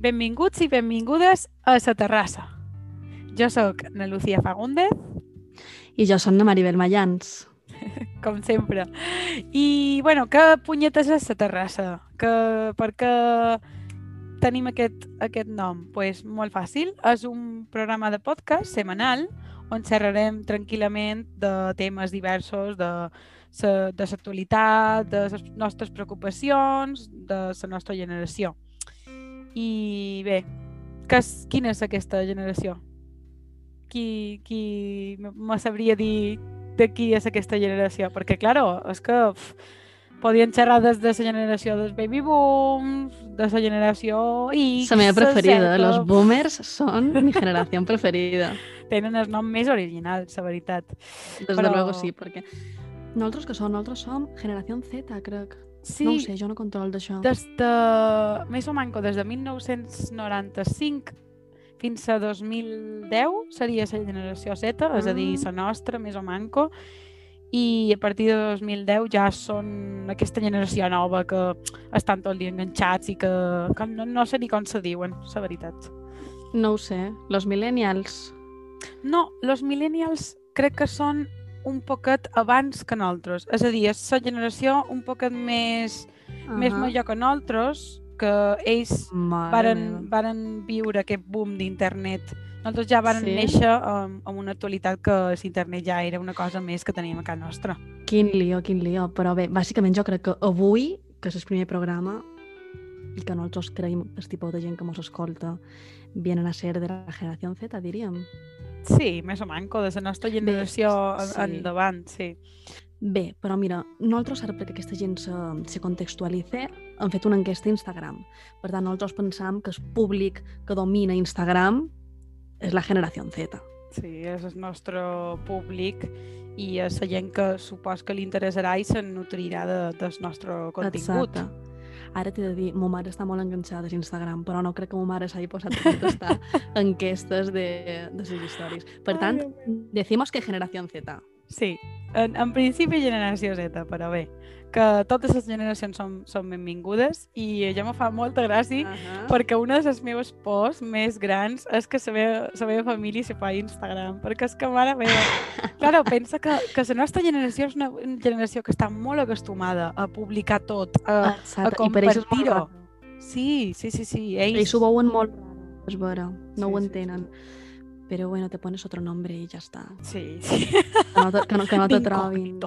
Benvinguts i benvingudes a la terrassa. Jo sóc na Lucía Fagúndez, I jo som na Maribel Mayans. com sempre. I, bueno, què punyetes és la terrassa? Que, per què tenim aquest, aquest nom? Doncs pues, molt fàcil. És un programa de podcast setmanal on xerrarem tranquil·lament de temes diversos, de sa, de l'actualitat, de les nostres preocupacions, de la nostra generació. I bé, és, quina és aquesta generació? Qui, qui me sabria dir de qui és aquesta generació? Perquè, claro, és que uf, podien xerrar des de la generació dels baby booms, de la generació X, La meva preferida. Los boomers són mi generació preferida. Tenen el nom més original, la veritat. Des Però- de luego sí, perquè nosaltres que som? Nosaltres som generació Z, crec. Sí, No ho sé, jo no controlo d'això. des de, més o manco, des de 1995 fins a 2010 seria la generació Z, és a dir, la nostra, més o manco, i a partir de 2010 ja són aquesta generació nova que estan tot el dia enganxats i que, que no, no sé ni com se diuen, la veritat. No ho sé. Los millennials. No, los millennials crec que són un poquet abans que nosaltres. És a dir, és la generació un poquet més, més Ahà. major que nosaltres, que ells Mare varen, meva. varen viure aquest boom d'internet. Nosaltres ja varen Sí? néixer amb, amb una actualitat que l'internet ja era una cosa més que teníem a casa nostra. Quin lío, quin lío. Però bé, bàsicament jo crec que avui, que és el primer programa, i que nosaltres creiem el tipus de gent que mos escolta vienen a ser de la generació Z, diríem. Sí, més o manco, de la nostra generació en- sí. endavant, sí. Bé, però mira, nosaltres ara perquè aquesta gent se, se contextualitze hem fet una enquesta a Instagram. Per tant, nosaltres pensam que el públic que domina Instagram és la generació Z. Sí, és el nostre públic i és la gent que supos que li interessarà i se'n nutrirà de, del nostre contingut. Exacte. Ara t'he de dir, ma mare està molt enganxada a Instagram, però no crec que ma mare s'hagi posat a contestar enquestes de, de les històries. Per tant, decimos que generació Z. Sí, en, en principi generació Z, però bé, que totes les generacions són, són benvingudes i ja me fa molta gràcia Uh -huh. perquè una de les meves pors més grans és que la meva, la meva família se fa Instagram, perquè és que mare meva... Claro, pensa que, que la nostra generació és una generació que està molt acostumada a publicar tot, a, a Exacte. Compartir-ho. Sí, sí, sí, sí. Ells Ells... ho veuen molt raro, és vera, no Sí, ho sí, entenen. Però bueno, te pones otro nombre i ja està. Sí, sí. Que no te, que no, que no te trobin.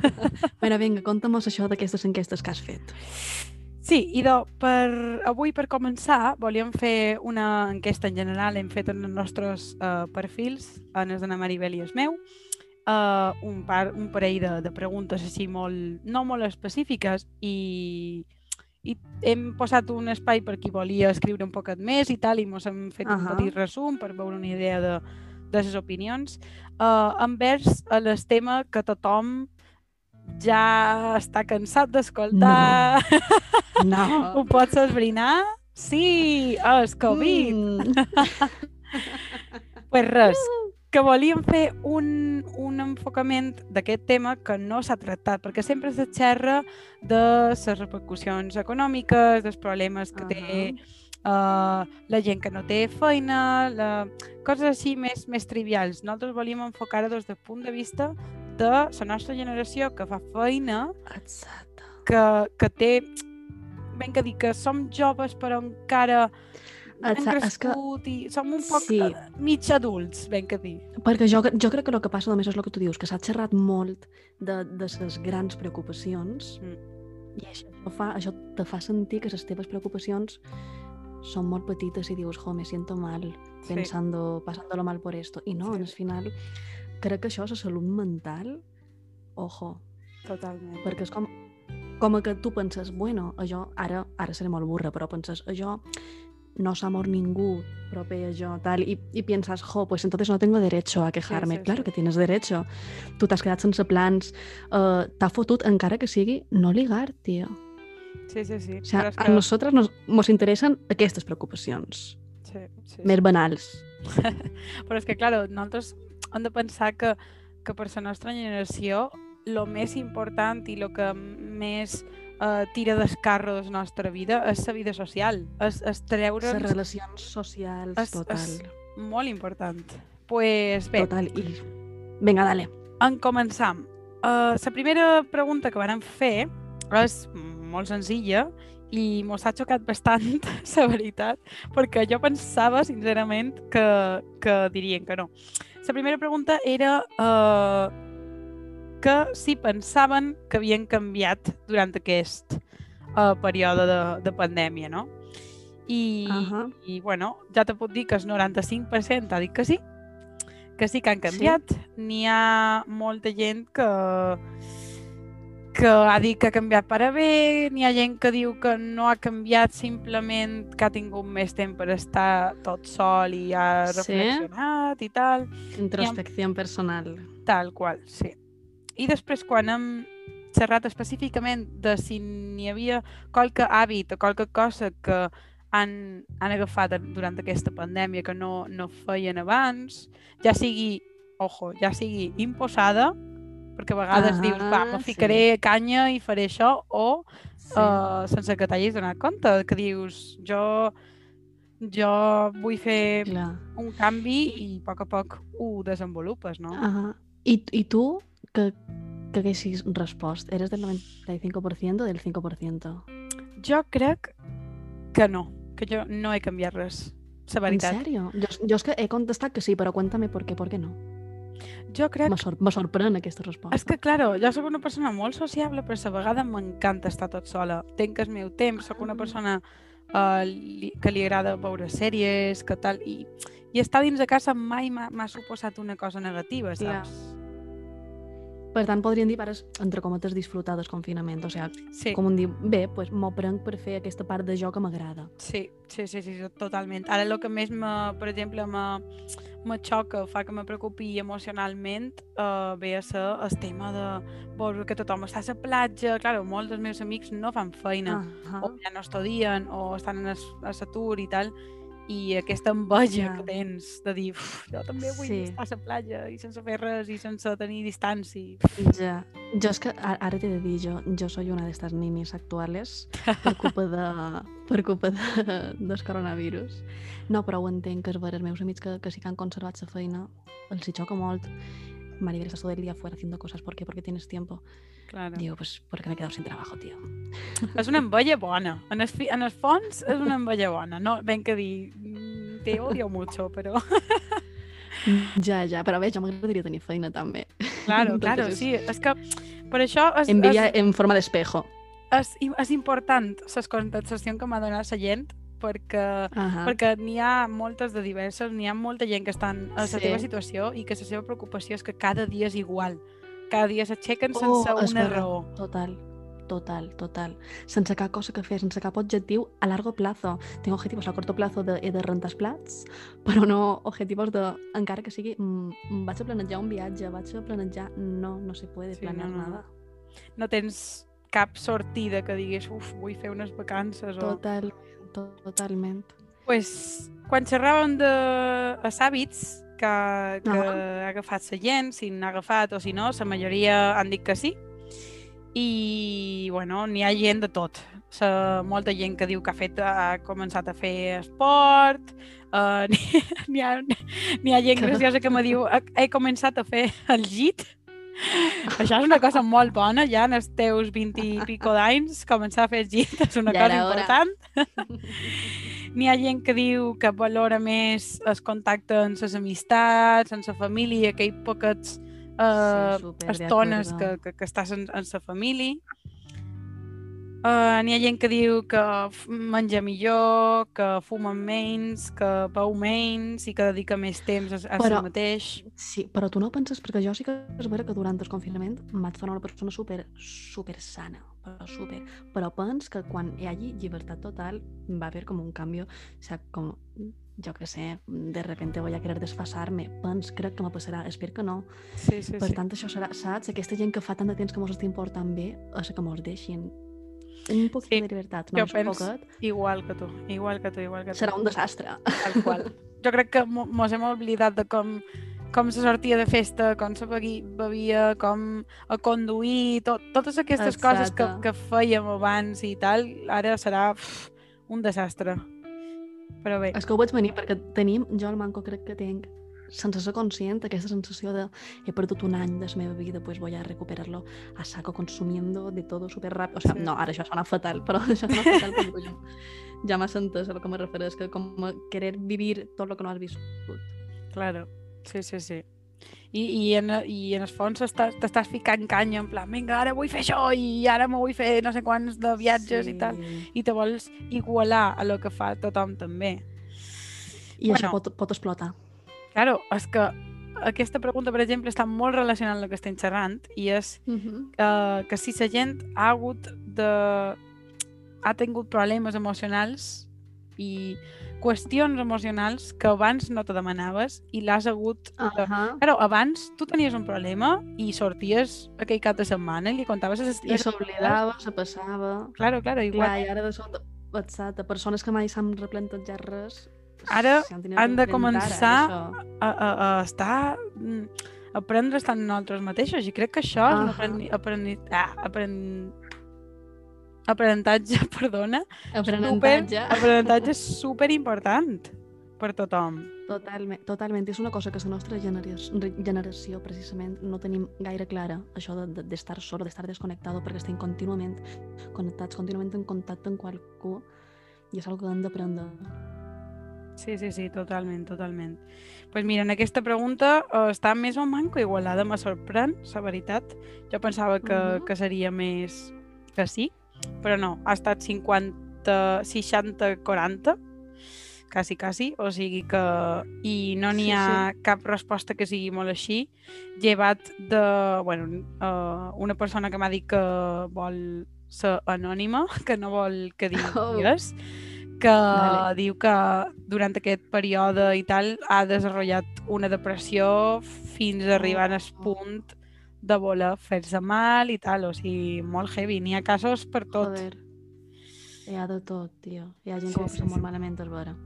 Bueno, vinga, conta'm això d'aquestes enquestes que has fet. Sí, i do, per, avui per començar volíem fer una enquesta en general, hem fet en els nostres uh, perfils, en el de la Maribel i el meu, uh, un, par, un parell de, de preguntes així molt, no molt específiques i, i hem posat un espai per qui volia escriure un poquet més i tal, i mos hem fet un Ahà. petit resum per veure una idea de, de les opinions, uh, envers el tema que tothom ja està cansat d'escoltar. No. Ho pots esbrinar? Sí, és Covid. Mm. Mm. pues res, que volíem fer un, un enfocament d'aquest tema que no s'ha tractat, perquè sempre se xerra de les repercussions econòmiques, dels problemes que té uh, la gent que no té feina, la... coses així més, més trivials. Nosaltres volíem enfocar-ho des del punt de vista de la nostra generació que fa feina Exacte. que, que té ben que dir que som joves però encara hem Exacte, és que- crescut i som un poc Sí. sí. mig adults, ben que dir. Perquè jo, jo crec que el que passa només és el que tu dius, que s'ha xerrat molt de, de les grans preocupacions Mm. i això, fa, això te fa sentir que les teves preocupacions són molt petites i dius, jo, me siento mal Sí. pensando, pasándolo mal por esto. I no, Sí. en el final, crec que això és la salut mental, ojo, Totalment. perquè és com, com que tu penses, bueno, això, ara, ara seré molt burra, però penses, això no mort ningú proper a jo, tal, i, i piensas, jo, pues entonces no tengo derecho a quejarme. sí, claro sí. que tienes derecho. Tu t'has quedat sense plans, uh, t'ha fotut, encara que sigui, no ligar, tio. Sí, sí, sí. O sea, a que... nosaltres nos, mos interessen aquestes preocupacions, Sí, sí, sí. més banals. Però és que, clar, nosaltres hem de pensar que, que per la nostra generació el més important i el que més uh, tira del carro de la nostra vida és la vida social, és, és treure'ns... Les relacions socials, és, total. És molt important. pues bé, Total, i... Vinga, dale. en començam. Uh, la primera pregunta que vàrem fer és molt senzilla i mos ha xocat bastant, la veritat, perquè jo pensava, sincerament, que, que dirien que no. La primera pregunta era uh, que si pensaven que havien canviat durant aquest uh, període de, de pandèmia, no? I, uh. -huh. i bueno, ja te puc dir que el 95% ha dit que sí, que sí que han canviat. Sí. N'hi ha molta gent que que ha dit que ha canviat per a bé, n'hi ha gent que diu que no ha canviat, simplement que ha tingut més temps per estar tot sol i ha Sí? reflexionat i tal, Introspecció personal. tal qual, sí. I després, quan hem xerrat específicament de si n'hi havia qualque hàbit o qualque cosa que han, han agafat durant aquesta pandèmia que no, no feien abans, ja sigui, ojo, ja sigui imposada, perquè a vegades Ah, dius, va, me sí. ficaré canya i faré això, o Sí. uh, sense que t'hagis donat compte, que dius, jo, jo vull fer Clar. un canvi i a poc a poc ho desenvolupes, no? Ajá. ¿Y, ¿Y tú qué, qué haguessis respost? ¿Eres del 95% o del 5%? Jo crec que no, que jo no he canviat res, la ¿En veritat. serio? Yo, yo es que he contestado que sí, pero cuéntame por qué, por qué no. Jo crec... Me, sor me sorprèn aquesta resposta. És que, claro, jo sóc una persona molt sociable, però a vegada m'encanta estar tot sola. Tenc el meu temps, sóc una Ah. persona uh, li, que li agrada veure sèries, que tal, i, i estar dins de casa mai m'ha suposat una cosa negativa, saps? Per tant, podríem dir, pares, entre cometes, disfrutar del confinament. O sigui, Sí. com un dir, bé, pues, m'ho prenc per fer aquesta part de jo que m'agrada. Sí, sí, sí, sí, totalment. Ara el que més, me, per exemple, me, me xoca, fa que me preocupi emocionalment, uh, ve a ser el tema de veure que tothom està a la platja. Clar, molts dels meus amics no fan feina, Ah, o ja no estudien, o estan a l'atur i tal, i aquesta enveja Ja. que tens de dir, "Uf, jo també vull Sí. estar a la platja i sense fer res i sense tenir distància. Ja. Jo és que ara t'he de dir, jo, jo soy una d'estes ninis actuales per culpa de, per culpa de, del coronavirus. No, però ho entenc, que és ver, els meus amics que, que sí que han conservat la feina, els hi xoca molt. Maribel, estás todo el día fuera haciendo cosas. ¿Por qué? Porque tienes tiempo. Claro. Digo, pues porque me he quedado sin trabajo, tío. És una enveja bona. En el, en el fons és una enveja bona. No, ben que dir, te odio mucho, però... Ja, ja, però bé, jo m'agradaria tenir feina també. Claro, Entonces claro, sí. És que per això és, Envidia és, en forma d'espejo. és, és important la contestació que m'ha donat la gent perquè Ahà. perquè n'hi ha moltes de diverses, n'hi ha molta gent que estan a la Sí. teva situació i que la seva preocupació és que cada dia és igual. Cada dia s'aixequen Oh, sense és una raó. Total, total, total. Sense cap cosa que fer, sense cap objectiu a largo plazo. Tengo objetivos a corto plazo de, he de rentar els plats, però no objetivos de, encara que sigui, mm, vaig a planejar un viatge, vaig a planejar... No, no se puede Sí, planear no, no, nada. No tens cap sortida que diguis, uf, vull fer unes vacances o... Total, to- totalment. pues, quan xerràvem de els hàbits que, que Ah. ha agafat la gent, si n'ha agafat o si no, la majoria han dit que sí. I, bueno, n'hi ha gent de tot. Sa, molta gent que diu que ha, fet, ha començat a fer esport, uh, n'hi ha, ha gent Que- graciosa que me diu he, començat a fer el llit. Això és una cosa molt bona, ja en els teus 20 i pico d'anys, començar a fer el llit és una Ja cosa important. N'hi ha gent que diu que valora més el contacte amb les amistats, amb la família, que hi poquets uh, Sí, estones que, que, que estàs en, en la família. Uh, N'hi ha gent que diu que menja millor, que fuma menys, que beu menys i que dedica més temps a, a Però- si mateix. Sí, però tu no penses, perquè jo sí que és vera que durant el confinament m'haig tornar una persona super, super sana, però super. Però pens que quan hi hagi llibertat total va haver com un canvi, o sea, com, jo que sé, de repente voy a querer desfasar-me. Pens, crec que me passarà, espero que no. Sí, sí, Per sí. tant, això serà, saps? Aquesta gent que fa tant de temps que mos estem portant bé, és que mos deixin un poquet Sí, de llibertat, jo només un penso- poquet, Igual que tu, igual que tu, igual que tu. serà un desastre. Tal qual. Jo crec que mo- mos hem oblidat de com com se sortia de festa, com se bevia, com a conduir, tot, totes aquestes coses que, Exacte. que fèiem abans i tal, ara serà uf, un desastre. Però bé, És que ho vaig venir perquè tenim, jo al Manco crec que tinc sense ser conscient, aquesta sensació de he perdut un any de la meva vida, pues voy a recuperarlo a saco consumiendo de todo súper rápido. O sea, Sí. no, ara això sona fatal, però això sona fatal perquè jo ja m'has entès a lo que me refereix, que com querer vivir tot el que no has viscut. claro, sí, sí, sí. I, i, en, i en el fons estàs- t'estàs ficant canya en plan, vinga, ara vull fer això i ara me vull fer no sé quants de viatges i tal. I te vols igualar a lo que fa tothom també. I això Bueno. pot, pot explotar. Claro, és que aquesta pregunta, per exemple, està molt relacionada amb el que estem xerrant i és Uh -huh. eh, que si la gent ha hagut de... ha tingut problemes emocionals i qüestions emocionals que abans no te demanaves i l'has hagut de... Uh -huh. Claro, abans tu tenies un problema i sorties aquell cap de setmana i li contaves les I s'oblidava, se passava... Claro, claro, igual. Clar, i ara de sobte, persones que mai s'han replantejat res... Ara han de començar això. a, a, a estar mm, a aprendre a estar en nosaltres mateixos i crec que això és un Ahà. aprendi, aprendi, ah, apren, aprenentatge, perdona, super, Aprenentatge. aprenentatge super important per tothom. Totalment, totalment. És una cosa que la nostra generació, generació precisament no tenim gaire clara, això d'estar de, d'estar solo, d'estar desconnectado, perquè estem contínuament connectats, contínuament en contacte amb qualcú i és una que hem d'aprendre. Sí, sí, sí, totalment, totalment. Doncs pues mira, en aquesta pregunta eh, està més o manco igualada, me sorprèn, la veritat. Jo pensava que, Mhm. que seria més que sí, però no, ha estat 50, 60, 40, quasi, quasi, o sigui que... I no n'hi Sí, ha cap resposta que sigui molt així, llevat de, bueno, uh, una persona que m'ha dit que vol ser anònima, que no vol que digui Oh. Que Vale. diu que durant aquest període i tal ha desenvolupat una depressió fins a arribar al Oh. punt de voler fer-se mal i tal, o sigui, molt heavy. N'hi ha casos per tot. Joder. Hi ha de tot, tio. Hi ha gent Sí, que ho sí, passa sí. molt malament, és vera.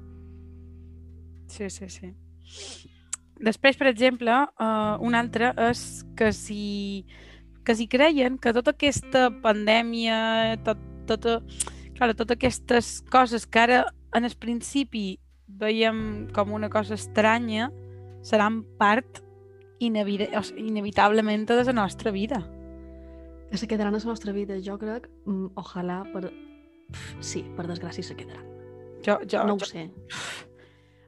Sí, sí, sí. Després, per exemple, uh, un altre és que si, que si creien que tota aquesta pandèmia, tot, tota, clar, totes aquestes coses que ara en el principi veiem com una cosa estranya, seran part sigui, inevitablement de la nostra vida. Que se quedaran a la nostra vida, jo crec, mm, ojalà per... Pff, sí, per desgràcia se quedaran. Jo, jo, No ho jo, sé.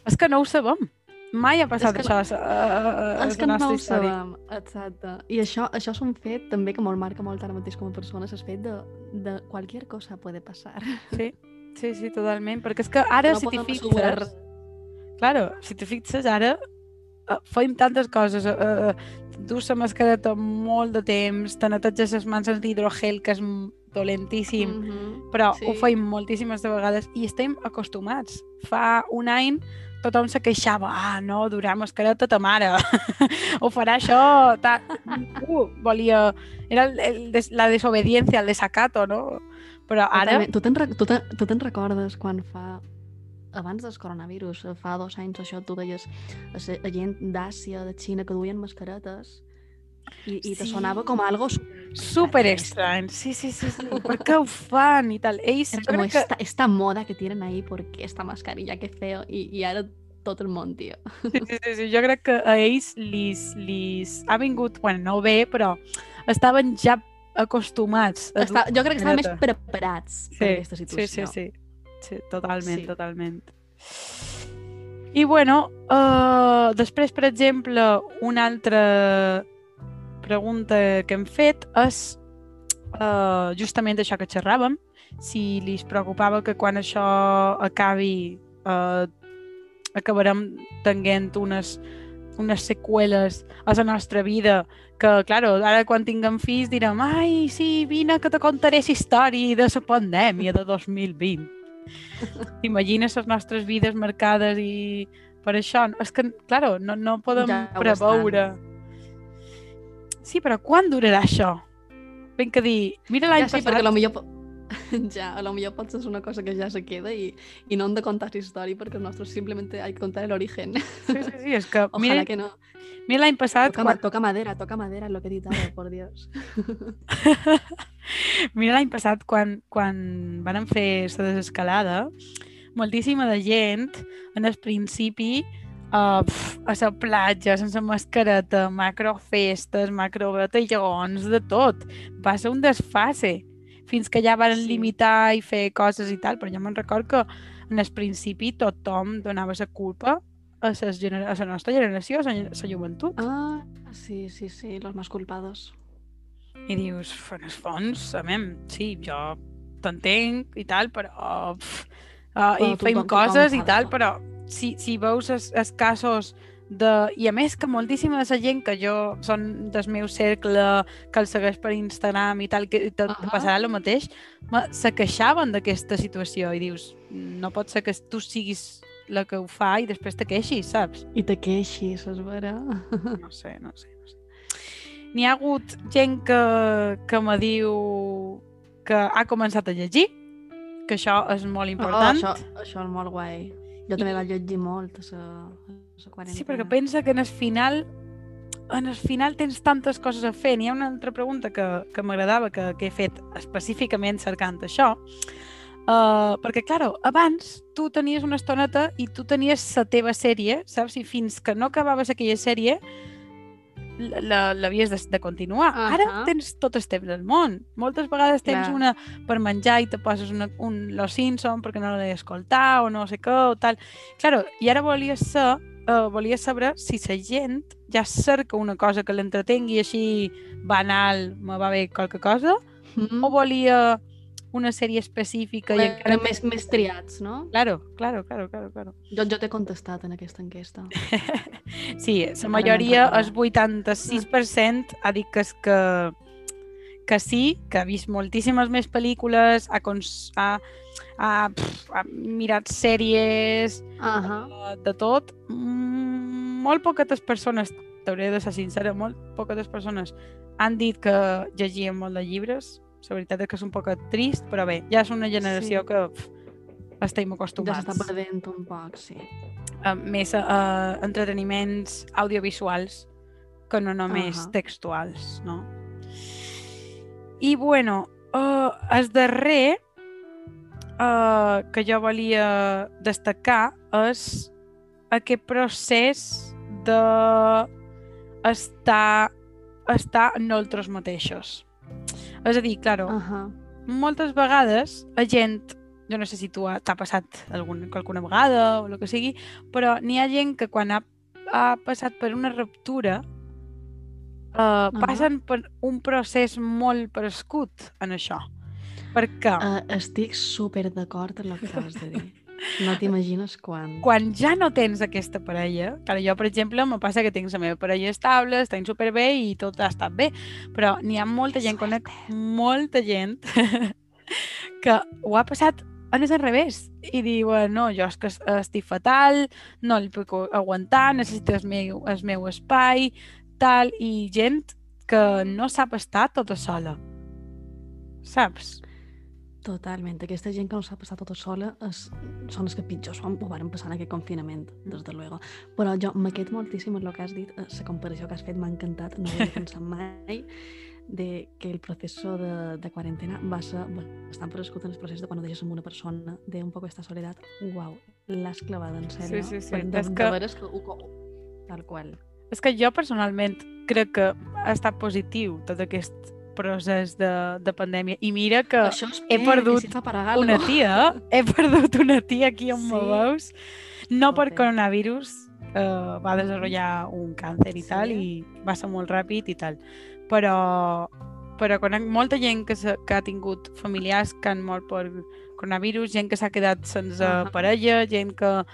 és que no ho sabem. Mai ha passat que això a, És la que no ho sabem, exacte. I això, això és un fet també que molt marca molt ara mateix com a persona, és fet de, de qualquier cosa puede passar. Sí, sí, sí, totalment. Perquè és que ara, no si t'hi fixes... assegurar Claro, si te fixes ara, uh, fem tantes coses. Uh, dus la mascareta molt de temps, te neteges les mans amb hidrogel, que és dolentíssim, mm Mhm. però sí. ho feim moltíssimes de vegades i estem acostumats. Fa un any tothom se queixava, ah, no, durar mascareta ta mare, o farà això, ta... uh, volia... Era el, el, des- la desobediència, el desacato, no? Però ara... Tu te'n tu te- tu te'n recordes quan fa abans del coronavirus, fa dos anys això, tu veies a, gent d'Àsia, de Xina, que duien mascaretes i, i te Sí. sonava com algo Super estrany, sí, sí, sí, sí. Per què ho fan i tal? Era jo como que... esta, esta moda que tienen ahí, porque esta mascarilla, qué feo. Y, y ara tot el món, tio. Sí, sí, sí, sí. Jo crec que a ells lis, lis... ha vingut, bueno, no bé, però estaven ja acostumats. a Està, jo crec que estaven més preparats per Sí, aquesta sí, situació. sí, sí. Sí, totalment, Sí. totalment. I bueno, uh, després, per exemple, una altra pregunta que hem fet és uh, justament això que xerràvem, si li preocupava que quan això acabi uh, acabarem tenint unes, unes seqüeles a la nostra vida que, claro, ara quan tinguem fills direm ai, sí, vine que te contaré la història de la pandèmia de 2020. T'imagines les nostres vides marcades i per això? És que, claro, no, no podem Ja preveure. Sí, però quan durarà això? Ben que dir, mira l'any Ja sí, passat... perquè lo millor... ja, a lo millor pot ser una cosa que ja se queda i, i no hem de contar la història perquè nosotros simplemente hay que contar el origen. Sí, sí, sí, és que... Ojalá mira, que no. mira l'any passat, Toca, quan, toca madera, toca madera, lo que he dit ara, por Dios. mira l'any passat quan, quan van fer la desescalada, moltíssima de gent en el principi uh, pf, a la platja, sense mascareta, macrofestes, macrobatallons, de tot. Va ser un desfase fins que ja van Sí. limitar i fer coses i tal, però jo me'n record que en el principi tothom donava la culpa a, ses genera a la nostra generació, a la, joventut. Ah, sí, sí, sí, los más culpados. I dius, en el fons, a mi, sí, jo t'entenc i tal, però... Pf, uh, I Bueno, feim tothom- tothom coses i tal, però si, si veus els, els casos de... I a més que moltíssima de la gent que jo són del meu cercle, que el segueix per Instagram i tal, que te, te Ahà. passarà el mateix, me- se queixaven d'aquesta situació i dius, no pot ser que tu siguis la que ho fa i després te queixis, saps? I te queixis, és vera? No sé, no sé, no sé. N'hi ha hagut gent que, que me diu que ha començat a llegir, que això és molt important. Oh, això, això és molt guai. Jo també I- vaig llegir molt a la, a la quarantena. sí, perquè pensa que en el final en el final tens tantes coses a fer. N'hi ha una altra pregunta que, que m'agradava, que, que he fet específicament cercant això, Uh, perquè, claro, abans tu tenies una estoneta i tu tenies la teva sèrie, saps? I fins que no acabaves aquella sèrie l'havies de, de continuar. Uh -huh. Ara tens tot el temps del món. Moltes vegades tens Clar. una per menjar i te poses una, un Los Simpson perquè no l'he escoltat o no sé què o tal. Claro, i ara volia ser uh, volia saber si la gent ja cerca una cosa que l'entretengui així banal, me va bé qualque cosa, Mm. o volia una sèrie específica i encara més, més triats, no? Claro, claro, claro, claro, claro. Jo, jo t'he contestat en aquesta enquesta. Sí, la majoria, el 86%, ha dit que, és que, que sí, que ha vist moltíssimes més pel·lícules, ha, cons ha, ha, pff, ha mirat sèries, Ahà. eh, de tot. Mm, molt poquetes persones, t'hauré de ser sincera, molt poquetes persones han dit que llegien molt de llibres. La veritat és que és un poc trist, però bé, ja és una generació Sí. que pff, estem Ja acostumats. s'està perdent un poc, sí. a més uh, entreteniments audiovisuals que no només Ahà. textuals, no? I, bueno, uh, el darrer uh, que jo volia destacar és aquest procés de estar, estar en nosaltres mateixos. És a dir, claro, Ahà. moltes vegades la gent, jo no sé si tu ha- t'ha passat algun, alguna vegada o el que sigui, però n'hi ha gent que quan ha, ha passat per una ruptura uh, passen per un procés molt prescut en això. Perquè Uh, estic super d'acord amb el que acabes de dir. No t'imagines quan. quan ja no tens aquesta parella, clar, jo, per exemple, me passa que tinc la meva parella estable, estem superbé i tot ha estat bé, però n'hi ha molta gent, conec molta gent que ho ha passat a més al revés i diuen, no, jo és que es- estic fatal, no el puc aguantar, necessito el meu, el meu espai, tal, i gent que no sap estar tota sola. Saps? Totalment. Aquesta gent que no s'ha passat tota sola és, són els que pitjor ho, ho van passar en aquest confinament, des de luego. Però jo m'aquest moltíssim el que has dit, eh, la comparació que has fet m'ha encantat, no ho havia pensat mai, de que el proceso de, de quarantena va ser bastant prescut en el procés de quan ho deixes amb una persona, de un poc esta soledat. Uau, l'has clavada, en sèrio. sí, sí. Per- De, És de que- veres que ho, tal qual. És que jo personalment crec que ha estat positiu tot aquest procés de, de pandèmia. I mira que he perdut que si per una tia, he perdut una tia aquí on me Sí. veus, no per Joder. coronavirus, eh, va desenvolupar un càncer i Sí? tal, i va ser molt ràpid i tal. Però, però conec molta gent que, que ha tingut familiars que han mort per coronavirus, gent que s'ha quedat sense Ahà. parella, gent que...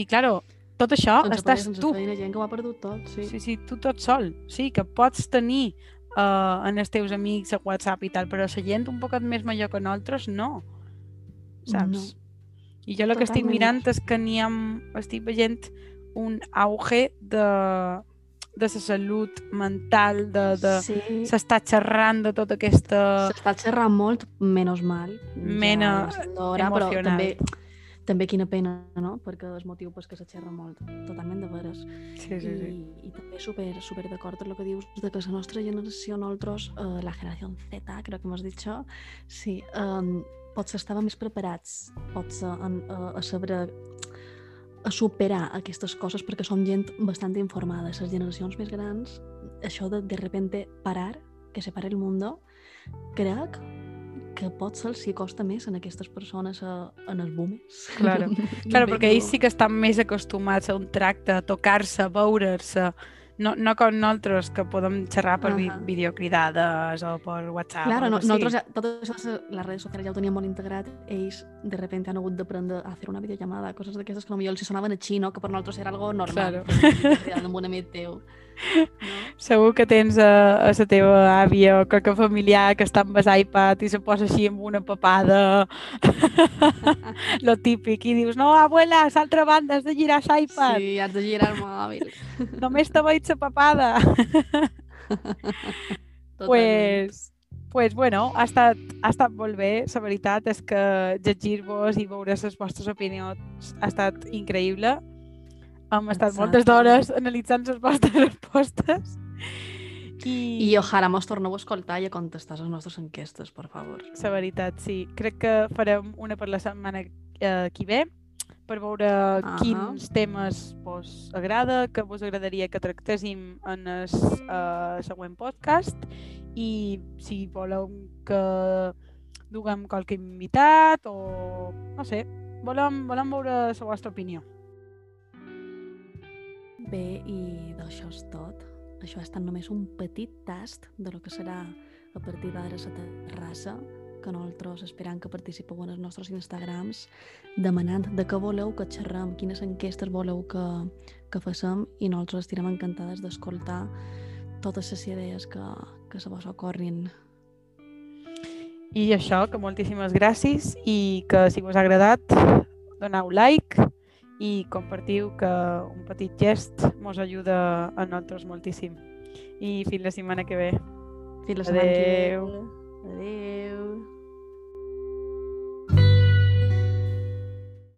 I, claro, tot això Sense estàs parella, sense tu. feina, gent que ho ha perdut tot, sí. Sí, sí, tu tot sol. Sí, que pots tenir uh, en els teus amics a WhatsApp i tal, però la gent un poquet més major que nosaltres, no. Saps? I jo el que estic mirant és que n'hi ha... Estic veient un auge de de la salut mental, de, de Sí, s'està xerrant de tota aquesta... s'està xerrant molt, menys mal. Mena ja d'hora, però emocional. també, també quina pena, no? Perquè és motiu pues, que se xerra molt, totalment de veres. Sí, sí, sí. I, i també super, super d'acord amb el que dius de que la nostra generació, nosaltres, eh, la generació Z, crec que m'has dit això, sí, eh, potser estava més preparats, potser en, a, a saber a superar aquestes coses perquè som gent bastant informada. Les generacions més grans, això de de repente parar, que separa el mundo, crec que potser els hi costa més en aquestes persones, a, en els boomers. Claro. Claro, perquè ells sí que estan més acostumats a un tracte, a tocar-se, a veure's-se, no, no com nosaltres, que podem xerrar per vi Ahà. videocridades o per WhatsApp. Claro, no, nosaltres ja, tot això, se- les redes socials ja ho teníem molt integrat, ells de repente han hagut d'aprendre a fer una videollamada, coses d'aquestes que potser els sonaven a xino, que per nosaltres era algo normal. Claro. Claro. amb un amic teu. Segur que tens a, a la teva àvia o qualque familiar que està amb el iPad i se posa així amb una papada, lo típic, i dius, no, abuela, a l'altra banda has de girar l'iPad, Sí, has de girar el mòbil. només te veig la papada. Totalment. pues, pues bueno, ha estat, ha estat molt bé. La veritat és que llegir-vos i veure les vostres opinions ha estat increïble. Hem estat Exacte. moltes d'hores analitzant les vostres respostes. I, I ojalà mos torneu a escoltar i a contestar les nostres enquestes, per favor. la veritat, sí. Crec que farem una per la setmana eh, que ve per veure Ahà. quins temes vos agrada, que vos agradaria que tractéssim en el uh, següent podcast i si voleu que duguem qualque invitat o no sé, volem, volem veure la vostra opinió. Bé, i d'això és tot. Això ha estat només un petit tast de lo que serà a partir d'ara la terrassa, que nosaltres esperam que participeu en els nostres Instagrams, demanant de què voleu que xerrem, quines enquestes voleu que, que facem, i nosaltres estirem encantades d'escoltar totes les idees que, que se vos ocorrin. I això, que moltíssimes gràcies i que si vos ha agradat, doneu like i compartiu que un petit gest mos ajuda a nosaltres moltíssim. I fins la setmana que ve. Fins la setmana que ve. Adeu. Adeu.